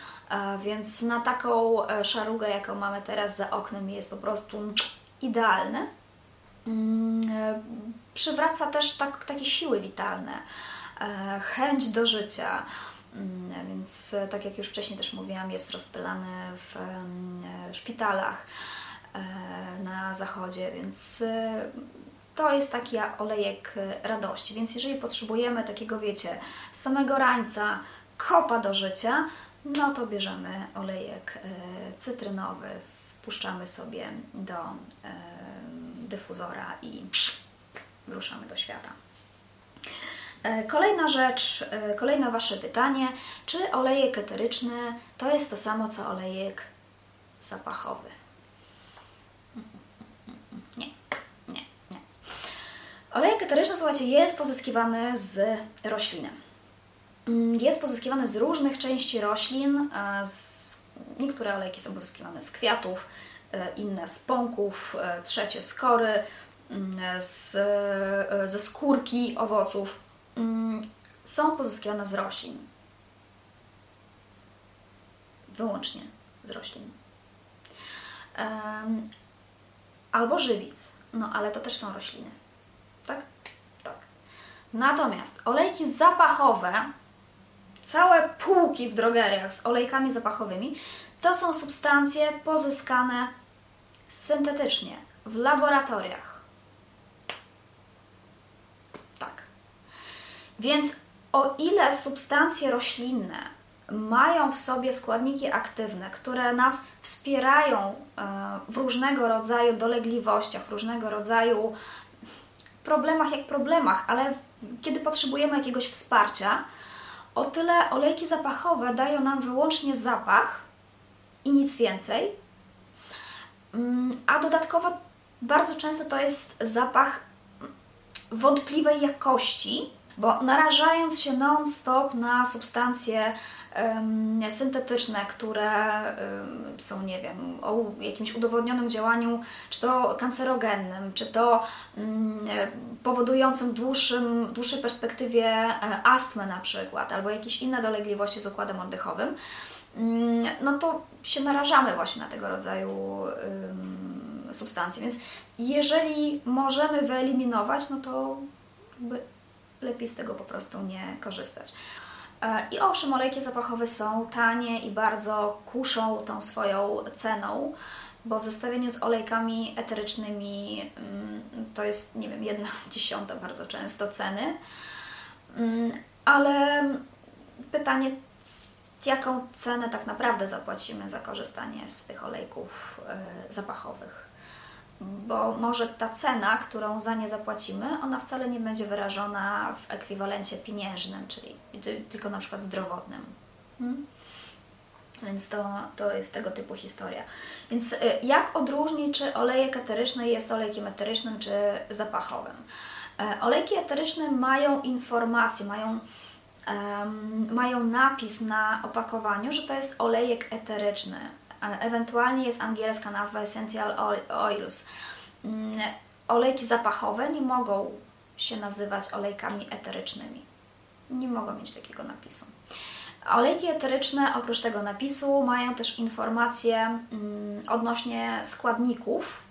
więc na taką szarugę, jaką mamy teraz za oknem, jest po prostu idealny. Mm, e, przywraca też tak, takie siły witalne, e, chęć do życia. Mm, więc, e, tak jak już wcześniej też mówiłam, jest rozpylany w szpitalach na zachodzie, więc to jest taki olejek radości. Więc jeżeli potrzebujemy takiego, wiecie, samego rańca, kopa do życia, no to bierzemy olejek cytrynowy, wpuszczamy sobie do dyfuzora i ruszamy do świata. E, kolejna rzecz, e, kolejne Wasze pytanie, czy olejek eteryczny to jest to samo co olejek zapachowy? Nie, nie, nie. Olejek eteryczny, słuchajcie, jest pozyskiwany z rośliny. Mm, jest pozyskiwany z różnych części roślin. E, niektóre olejki są pozyskiwane z kwiatów, inne z pąków, e, trzecie z kory, mm, z, e, ze skórki owoców, mm, są pozyskiwane z roślin. Wyłącznie z roślin. Albo żywic, no ale to też są rośliny. Tak? Tak. Natomiast olejki zapachowe, całe półki w drogeriach z olejkami zapachowymi, to są substancje pozyskane syntetycznie w laboratoriach. Więc o ile substancje roślinne mają w sobie składniki aktywne, które nas wspierają e, w różnego rodzaju dolegliwościach, w różnego rodzaju problemach jak problemach, ale kiedy potrzebujemy jakiegoś wsparcia, o tyle olejki zapachowe dają nam wyłącznie zapach i nic więcej. Mm, a dodatkowo bardzo często to jest zapach wątpliwej jakości, bo narażając się non-stop na substancje syntetyczne, które są, nie wiem, o jakimś udowodnionym działaniu, czy to kancerogennym, czy to um, powodującym w dłuższym, dłuższej perspektywie e, astmę na przykład, albo jakieś inne dolegliwości z układem oddechowym, mm, no to się narażamy właśnie na tego rodzaju substancje. Więc jeżeli możemy wyeliminować, no to lepiej z tego po prostu nie korzystać. E, I owszem, olejki zapachowe są tanie i bardzo kuszą tą swoją ceną, bo w zestawieniu z olejkami eterycznymi mm, to jest, nie wiem, jedna dziesiąta bardzo często ceny. Mm, ale pytanie, jaką cenę tak naprawdę zapłacimy za korzystanie z tych olejków e, zapachowych? bo może ta cena, którą za nie zapłacimy, ona wcale nie będzie wyrażona w ekwiwalencie pieniężnym, czyli tylko na przykład zdrowotnym. Hmm? Więc to, to jest tego typu historia. Więc y, jak odróżnić, czy olejek eteryczny jest olejkiem eterycznym, czy zapachowym? E, olejki eteryczne mają informacje, mają, um, mają napis na opakowaniu, że to jest olejek eteryczny Ewentualnie jest angielska nazwa Essential Oils. Mm, olejki zapachowe nie mogą się nazywać olejkami eterycznymi. Nie mogą mieć takiego napisu. Olejki eteryczne oprócz tego napisu mają też informacje mm, odnośnie składników, E,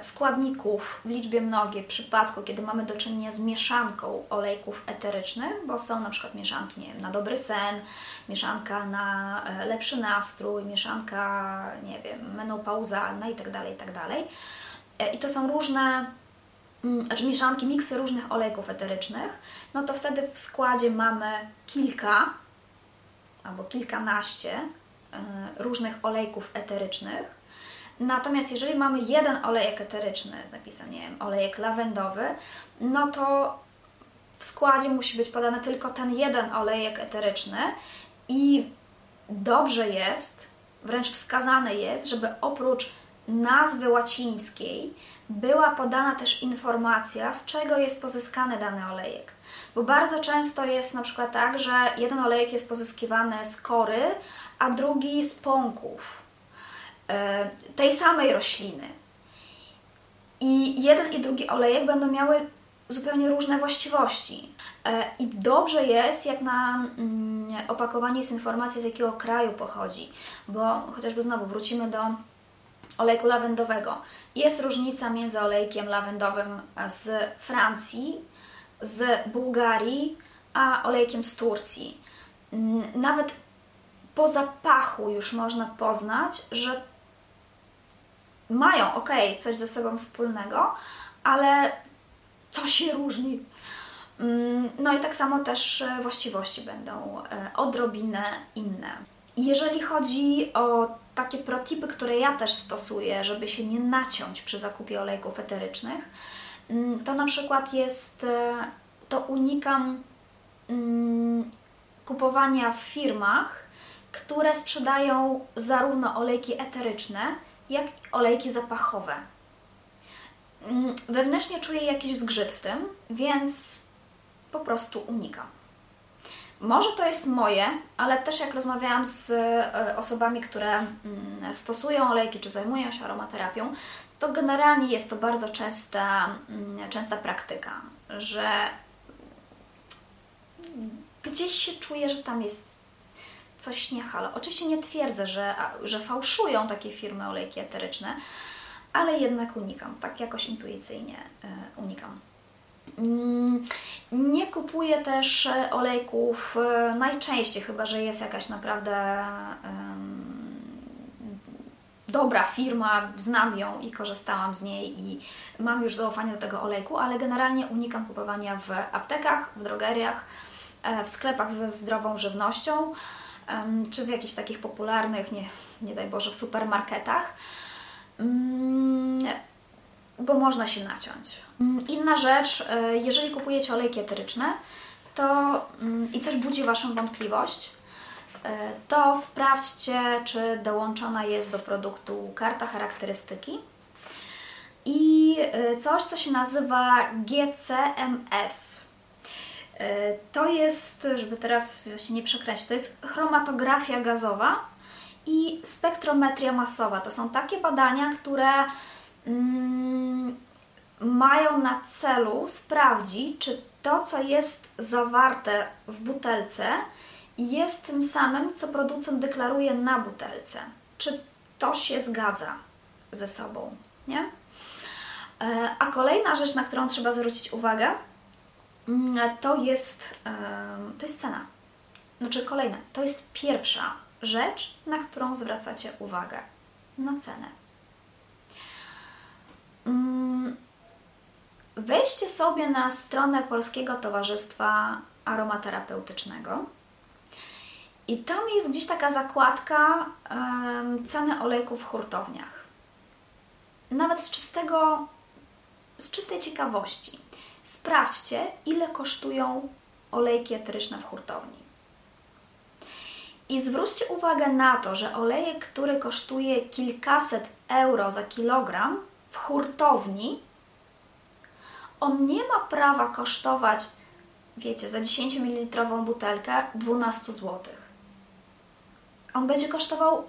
składników w liczbie mnogiej w przypadku, kiedy mamy do czynienia z mieszanką olejków eterycznych, bo są na przykład mieszanki nie wiem, na dobry sen, mieszanka na e, lepszy nastrój, mieszanka, nie wiem, menopauzalna itd., tak itd. Tak e, I to są różne, mm, znaczy mieszanki, miksy różnych olejków eterycznych, no to wtedy w składzie mamy kilka albo kilkanaście różnych olejków eterycznych, Natomiast jeżeli mamy jeden olejek eteryczny z napisem, nie wiem, olejek lawendowy, no to w składzie musi być podany tylko ten jeden olejek eteryczny i dobrze jest, wręcz wskazane jest, żeby oprócz nazwy łacińskiej była podana też informacja, z czego jest pozyskany dany olejek. Bo bardzo często jest na przykład tak, że jeden olejek jest pozyskiwany z kory, a drugi z pąków tej samej rośliny. I jeden i drugi olejek będą miały zupełnie różne właściwości. E, I dobrze jest, jak na mm, opakowaniu jest informacja, z jakiego kraju pochodzi, bo chociażby znowu wrócimy do olejku lawendowego. Jest różnica między olejkiem lawendowym z Francji, z Bułgarii, a olejkiem z Turcji. Nawet po zapachu już można poznać, że mają, ok, coś ze sobą wspólnego, ale co się różni. Mm, no i tak samo też e, właściwości będą e, odrobinę inne. Jeżeli chodzi o takie protipy, które ja też stosuję, żeby się nie naciąć przy zakupie olejków eterycznych, mm, to na przykład jest, e, to unikam mm, kupowania w firmach, które sprzedają zarówno olejki eteryczne, jak olejki zapachowe. Mm, wewnętrznie czuję jakiś zgrzyt w tym, więc po prostu unikam. Może to jest moje, ale też jak rozmawiałam z e, osobami, które mm, stosują olejki czy zajmują się aromaterapią, to generalnie jest to bardzo częsta, mm, częsta praktyka, że gdzieś się czuję, że tam jest coś nie halo. Oczywiście nie twierdzę, że, że fałszują takie firmy olejki eteryczne, ale jednak unikam, tak jakoś intuicyjnie e, unikam. Mm, nie kupuję też e, olejków e, najczęściej, chyba że jest jakaś naprawdę dobra firma, znam ją i korzystałam z niej i mam już zaufanie do tego olejku, ale generalnie unikam kupowania w aptekach, w drogeriach, w sklepach ze zdrową żywnością czy w jakichś takich popularnych, nie, nie daj Boże, w supermarketach, mm, bo można się naciąć. Mm, inna rzecz, e, jeżeli kupujecie olejki eteryczne to, mm, i coś budzi Waszą wątpliwość, e, to sprawdźcie, czy dołączona jest do produktu karta charakterystyki i e, coś, co się nazywa GCMS. To jest, żeby teraz się nie przekręcić, to jest chromatografia gazowa i spektrometria masowa. To są takie badania, które mm, mają na celu sprawdzić, czy to, co jest zawarte w butelce, jest tym samym, co producent deklaruje na butelce. Czy to się zgadza ze sobą, nie? E, a kolejna rzecz, na którą trzeba zwrócić uwagę, to jest, to jest cena. Znaczy kolejna, to jest pierwsza rzecz, na którą zwracacie uwagę. Na cenę. Mm, wejdźcie sobie na stronę Polskiego Towarzystwa Aromaterapeutycznego i tam jest gdzieś taka zakładka ceny olejków w hurtowniach. Nawet z czystego, z czystej ciekawości. Sprawdźcie, ile kosztują olejki eteryczne w hurtowni. I zwróćcie uwagę na to, że olejek, który kosztuje kilkaset euro za kilogram w hurtowni, on nie ma prawa kosztować, wiecie, za 10 ml butelkę 12 zł. On będzie kosztował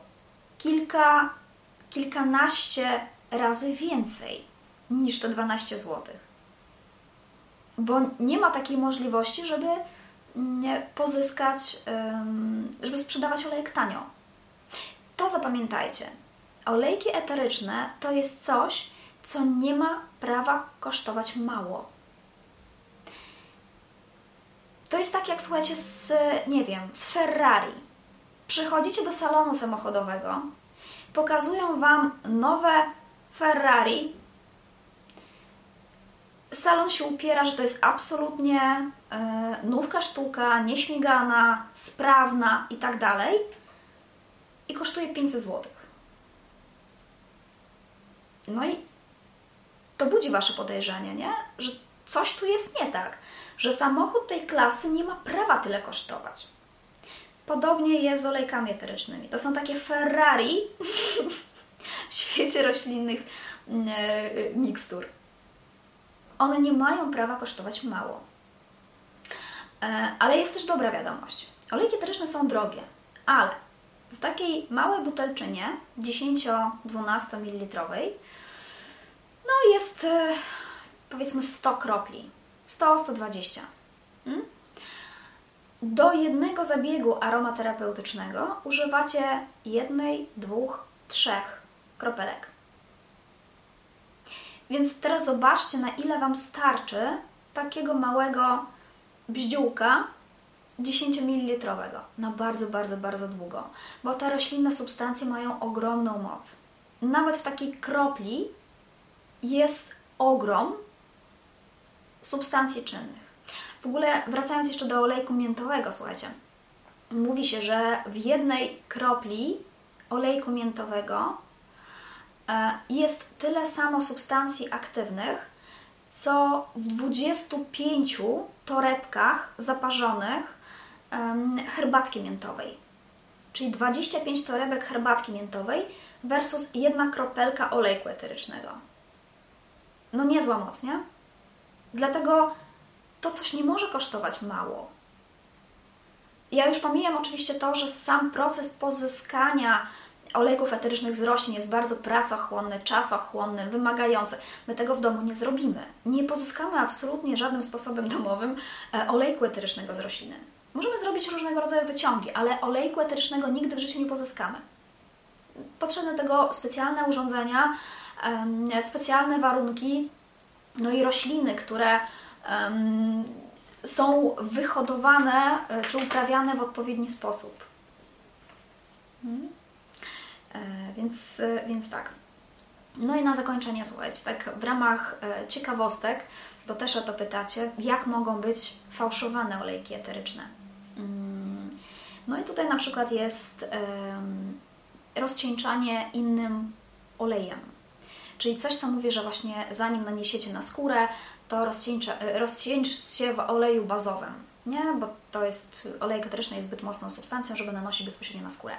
kilka, kilkanaście razy więcej niż te 12 zł. Bo nie ma takiej możliwości, żeby pozyskać, żeby sprzedawać olejek tanio. To zapamiętajcie. Olejki eteryczne to jest coś, co nie ma prawa kosztować mało. To jest tak jak słuchajcie z, nie wiem, z Ferrari. Przychodzicie do salonu samochodowego, pokazują Wam nowe Ferrari salon się upiera, że to jest absolutnie e, nówka sztuka, nieśmigana, sprawna i tak dalej i kosztuje 500 zł. No i to budzi Wasze podejrzenie, nie? Że coś tu jest nie tak, że samochód tej klasy nie ma prawa tyle kosztować. Podobnie jest z olejkami eterycznymi. To są takie Ferrari [laughs] w świecie roślinnych e, mikstur one nie mają prawa kosztować mało. E, ale jest też dobra wiadomość. Olejki eteryczne są drogie, ale w takiej małej butelczynie 10-12 ml no jest e, powiedzmy 100 kropli. 100-120. Hmm? Do jednego zabiegu aromaterapeutycznego używacie jednej, dwóch, trzech kropelek. Więc teraz zobaczcie, na ile Wam starczy takiego małego bździółka 10 ml. Na bardzo, bardzo, bardzo długo. Bo te roślinne substancje mają ogromną moc. Nawet w takiej kropli jest ogrom substancji czynnych. W ogóle wracając jeszcze do olejku miętowego, słuchajcie, mówi się, że w jednej kropli olejku miętowego jest tyle samo substancji aktywnych, co w 25 torebkach zaparzonych herbatki miętowej. Czyli 25 torebek herbatki miętowej versus jedna kropelka olejku eterycznego. No niezła moc, nie? Dlatego to coś nie może kosztować mało. Ja już pomijam oczywiście to, że sam proces pozyskania olejków eterycznych z roślin jest bardzo pracochłonny, czasochłonny, wymagający. My tego w domu nie zrobimy. Nie pozyskamy absolutnie żadnym sposobem [laughs] domowym e, olejku eterycznego z rośliny. Możemy zrobić różnego rodzaju wyciągi, ale olejku eterycznego nigdy w życiu nie pozyskamy. Potrzebne do tego specjalne urządzenia, specjalne warunki, no i rośliny, które są wyhodowane e, czy uprawiane w odpowiedni sposób. Hmm? Więc, więc tak. No i na zakończenie, słuchajcie, tak w ramach ciekawostek, bo też o to pytacie, jak mogą być fałszowane olejki eteryczne. Mm, no i tutaj na przykład jest rozcieńczanie innym olejem. Czyli coś, co mówię, że właśnie zanim naniesiecie na skórę, to rozcieńczcie w oleju bazowym, nie? Bo to jest, olej eteryczny jest zbyt mocną substancją, żeby nanosić bezpośrednio na skórę.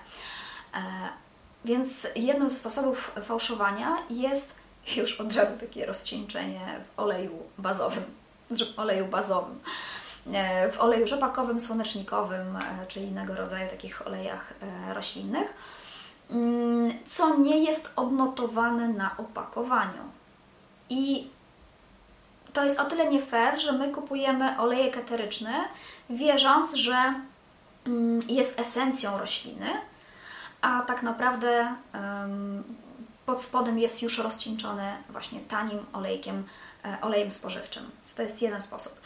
E, więc jednym ze sposobów fałszowania jest już od razu takie rozcieńczenie w oleju bazowym, oleju bazowym. E, w oleju rzepakowym, słonecznikowym, e, czy innego rodzaju takich olejach roślinnych Mm, co nie jest odnotowane na opakowaniu. I to jest o tyle nie fair, że my kupujemy olejek eteryczny, wierząc, że mm, jest esencją rośliny, a tak naprawdę pod spodem jest już rozcieńczony właśnie tanim olejkiem, e, olejem spożywczym. To jest jeden sposób.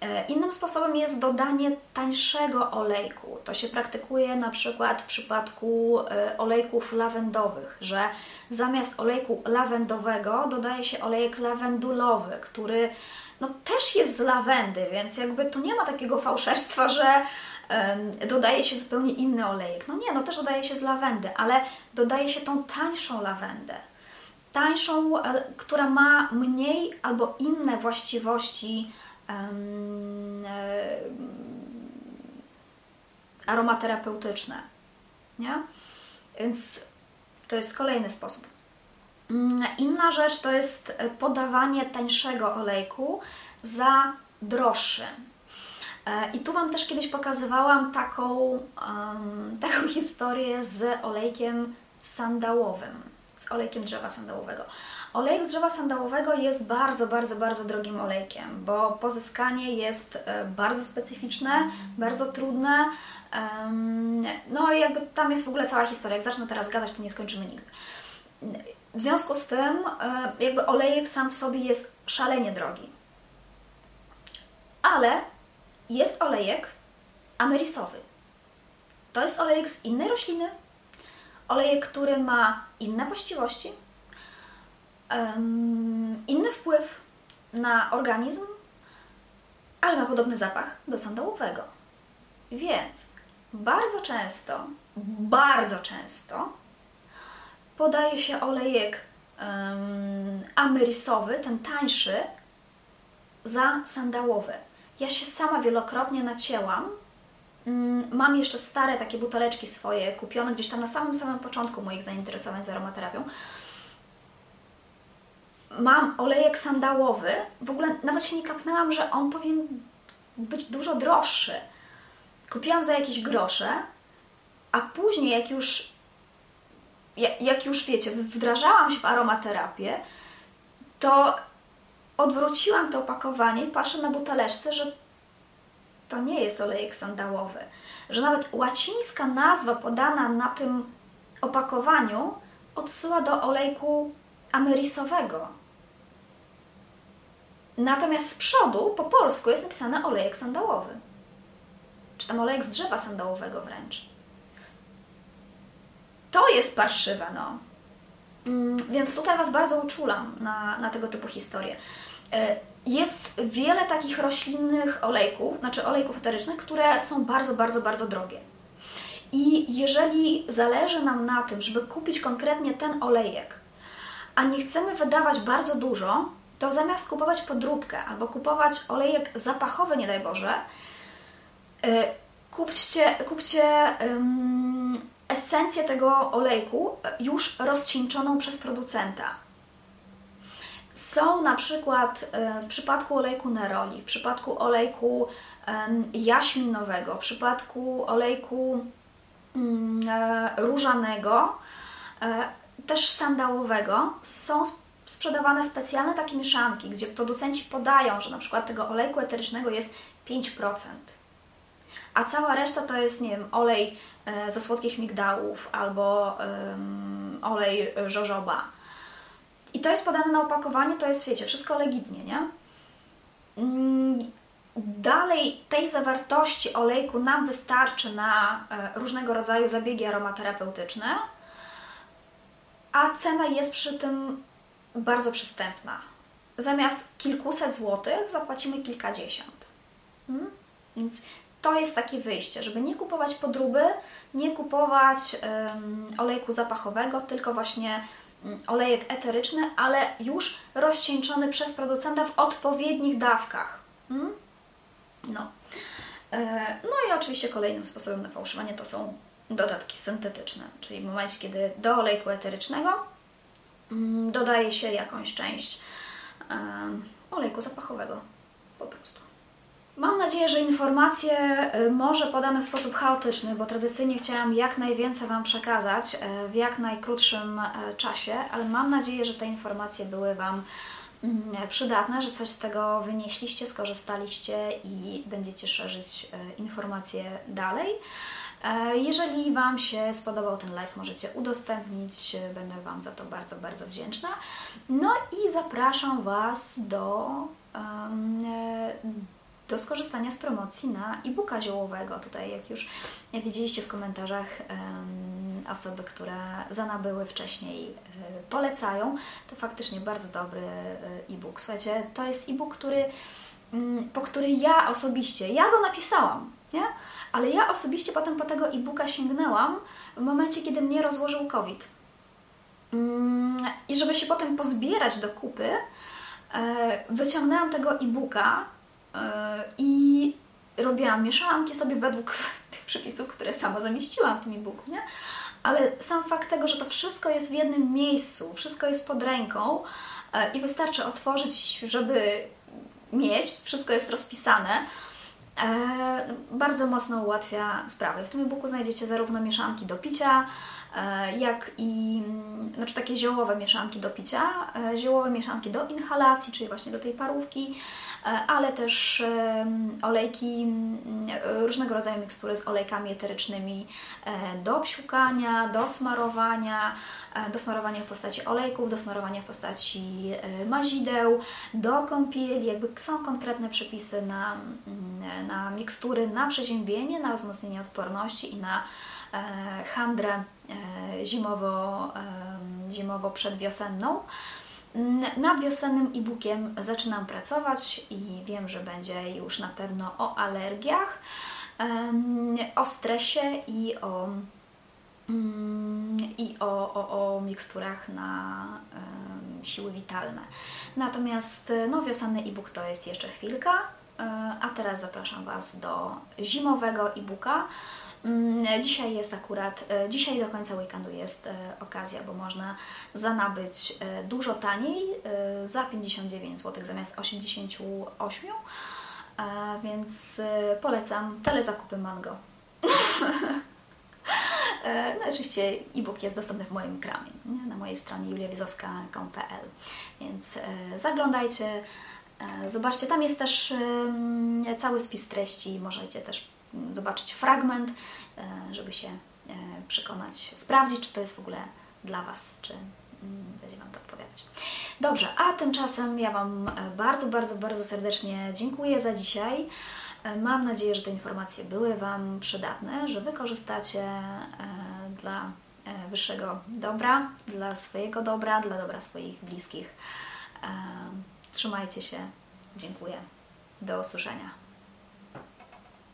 E, innym sposobem jest dodanie tańszego olejku. To się praktykuje na przykład w przypadku e, olejków lawendowych, że zamiast olejku lawendowego dodaje się olejek lawendulowy, który no, też jest z lawendy, więc jakby tu nie ma takiego fałszerstwa, że dodaje się zupełnie inny olejek. No nie, no też dodaje się z lawendy, ale dodaje się tą tańszą lawendę. Tańszą, e, która ma mniej albo inne właściwości E, aromaterapeutyczne. Nie? Więc to jest kolejny sposób. Mm, inna rzecz to jest podawanie tańszego olejku za droższy. E, I tu Wam też kiedyś pokazywałam taką, um, [laughs] taką historię z olejkiem sandałowym, z olejkiem drzewa sandałowego. Olejek z drzewa sandałowego jest bardzo, bardzo, bardzo drogim olejkiem, bo pozyskanie jest e, bardzo specyficzne, bardzo trudne. No i jakby tam jest w ogóle cała historia. Jak zacznę teraz gadać, to nie skończymy nigdy. W związku z tym, e, jakby olejek sam w sobie jest szalenie drogi. Ale jest olejek amerisowy. To jest olejek z innej rośliny, olejek, który ma inne właściwości, inny wpływ na organizm, ale ma podobny zapach do sandałowego. Więc bardzo często, bardzo często podaje się olejek um, amerysowy, ten tańszy, za sandałowy. Ja się sama wielokrotnie nacięłam. Mm, mam jeszcze stare takie buteleczki swoje, kupione gdzieś tam na samym samym początku moich zainteresowań z aromaterapią mam olejek sandałowy, w ogóle nawet się nie kapnęłam, że on powinien być dużo droższy. Kupiłam za jakieś grosze, a później jak już jak już wiecie, wdrażałam się w aromaterapię, to odwróciłam to opakowanie i patrzę na buteleczce, że to nie jest olejek sandałowy. Że nawet łacińska nazwa podana na tym opakowaniu odsyła do olejku amerisowego. Natomiast z przodu, po polsku, jest napisane olejek sandałowy. Czy tam olejek z drzewa sandałowego wręcz. To jest parszywe, no. Mm, więc tutaj Was bardzo uczulam na, na tego typu historie. E, jest wiele takich roślinnych olejków, znaczy olejków eterycznych, które są bardzo, bardzo, bardzo drogie. I jeżeli zależy nam na tym, żeby kupić konkretnie ten olejek, a nie chcemy wydawać bardzo dużo, to zamiast kupować podróbkę albo kupować olejek zapachowy, nie daj Boże, y, kupcie, kupcie um, esencję tego olejku już rozcieńczoną przez producenta. Są na przykład y, w przypadku olejku neroli, w przypadku olejku jaśminowego, w przypadku olejku mm, e, różanego, e, też sandałowego są sprzedawane specjalne takie mieszanki, gdzie producenci podają, że na przykład tego olejku eterycznego jest 5%, a cała reszta to jest, nie wiem, olej e, ze słodkich migdałów albo um, olej żożoba. I to jest podane na opakowanie, to jest, wiecie, wszystko legitnie, nie? Mm, dalej tej zawartości olejku nam wystarczy na e, różnego rodzaju zabiegi aromaterapeutyczne, a cena jest przy tym bardzo przystępna. Zamiast kilkuset złotych zapłacimy kilkadziesiąt. Hmm? Więc to jest takie wyjście, żeby nie kupować podróby, nie kupować um, olejku zapachowego, tylko właśnie olejek eteryczny, ale już rozcieńczony przez producenta w odpowiednich dawkach. Hmm? No. E, no i oczywiście kolejnym sposobem na fałszowanie to są dodatki syntetyczne, czyli w momencie, kiedy do olejku eterycznego um, dodaje się jakąś część olejku zapachowego po prostu. Mam nadzieję, że informacje y, może podane w sposób chaotyczny, bo tradycyjnie chciałam jak najwięcej Wam przekazać y, w jak najkrótszym y, czasie, ale mam nadzieję, że te informacje były Wam mm, przydatne, że coś z tego wynieśliście, skorzystaliście i będziecie szerzyć informacje dalej. Jeżeli Wam się spodobał ten live, możecie udostępnić, będę Wam za to bardzo, bardzo wdzięczna. No i zapraszam Was do um, do skorzystania z promocji na e-booka ziołowego. Tutaj, jak już widzieliście w komentarzach, osoby, które zanabyły wcześniej, um, polecają. To faktycznie bardzo dobry e, e-book. Słuchajcie, to jest e-book, który, um, po który ja osobiście, ja go napisałam, nie? ale ja osobiście potem po tego e-booka sięgnęłam w momencie, kiedy mnie rozłożył COVID. Mm, I żeby się potem pozbierać do kupy, e, wyciągnęłam tego e-booka E, i robiłam mieszanki sobie według [laughs] tych przepisów, które sama zamieściłam w tym e-booku, nie? Ale sam fakt tego, że to wszystko jest w jednym miejscu, wszystko jest pod ręką e, i wystarczy otworzyć, żeby mieć, wszystko jest rozpisane, e, bardzo mocno ułatwia sprawę. W tym e-booku znajdziecie zarówno mieszanki do picia, jak i znaczy takie ziołowe mieszanki do picia, ziołowe mieszanki do inhalacji, czyli właśnie do tej parówki, E, ale też olejki, różnego rodzaju mikstury z olejkami eterycznymi e, do psiukania, do smarowania, e, do smarowania w postaci olejków, do smarowania w postaci mazideł, do kąpieli, jakby są konkretne przepisy na, na mikstury, na przeziębienie, na wzmocnienie odporności i na handrę zimowo, zimowo przedwiosenną. Nad wiosennym e-bookiem zaczynam pracować i wiem, że będzie już na pewno o alergiach, o stresie i o, mm, i o, o, o miksturach na siły witalne. Natomiast no, wiosenny e-book to jest jeszcze chwilka, e, a teraz zapraszam Was do zimowego e-booka. Mm, dzisiaj jest akurat, e, dzisiaj do końca weekendu jest e, okazja, bo można zanabyć e, dużo taniej za 59 zł zamiast 88, więc polecam telezakupy Mango. [laughs] No oczywiście e-book jest dostępny w moim kramie, nie? na mojej stronie juliawizowska.pl, więc zaglądajcie, zobaczcie, tam jest też cały spis treści, możecie też zobaczyć fragment, e, żeby się e, przekonać, sprawdzić, czy to jest w ogóle dla Was, czy mm, będzie Wam to odpowiadać. Dobrze, a tymczasem ja Wam e, bardzo, bardzo, bardzo serdecznie dziękuję za dzisiaj. Mam nadzieję, że te informacje były Wam przydatne, że wykorzystacie dla wyższego dobra, dla swojego dobra, dla dobra swoich bliskich. Trzymajcie się. Dziękuję. Do usłyszenia.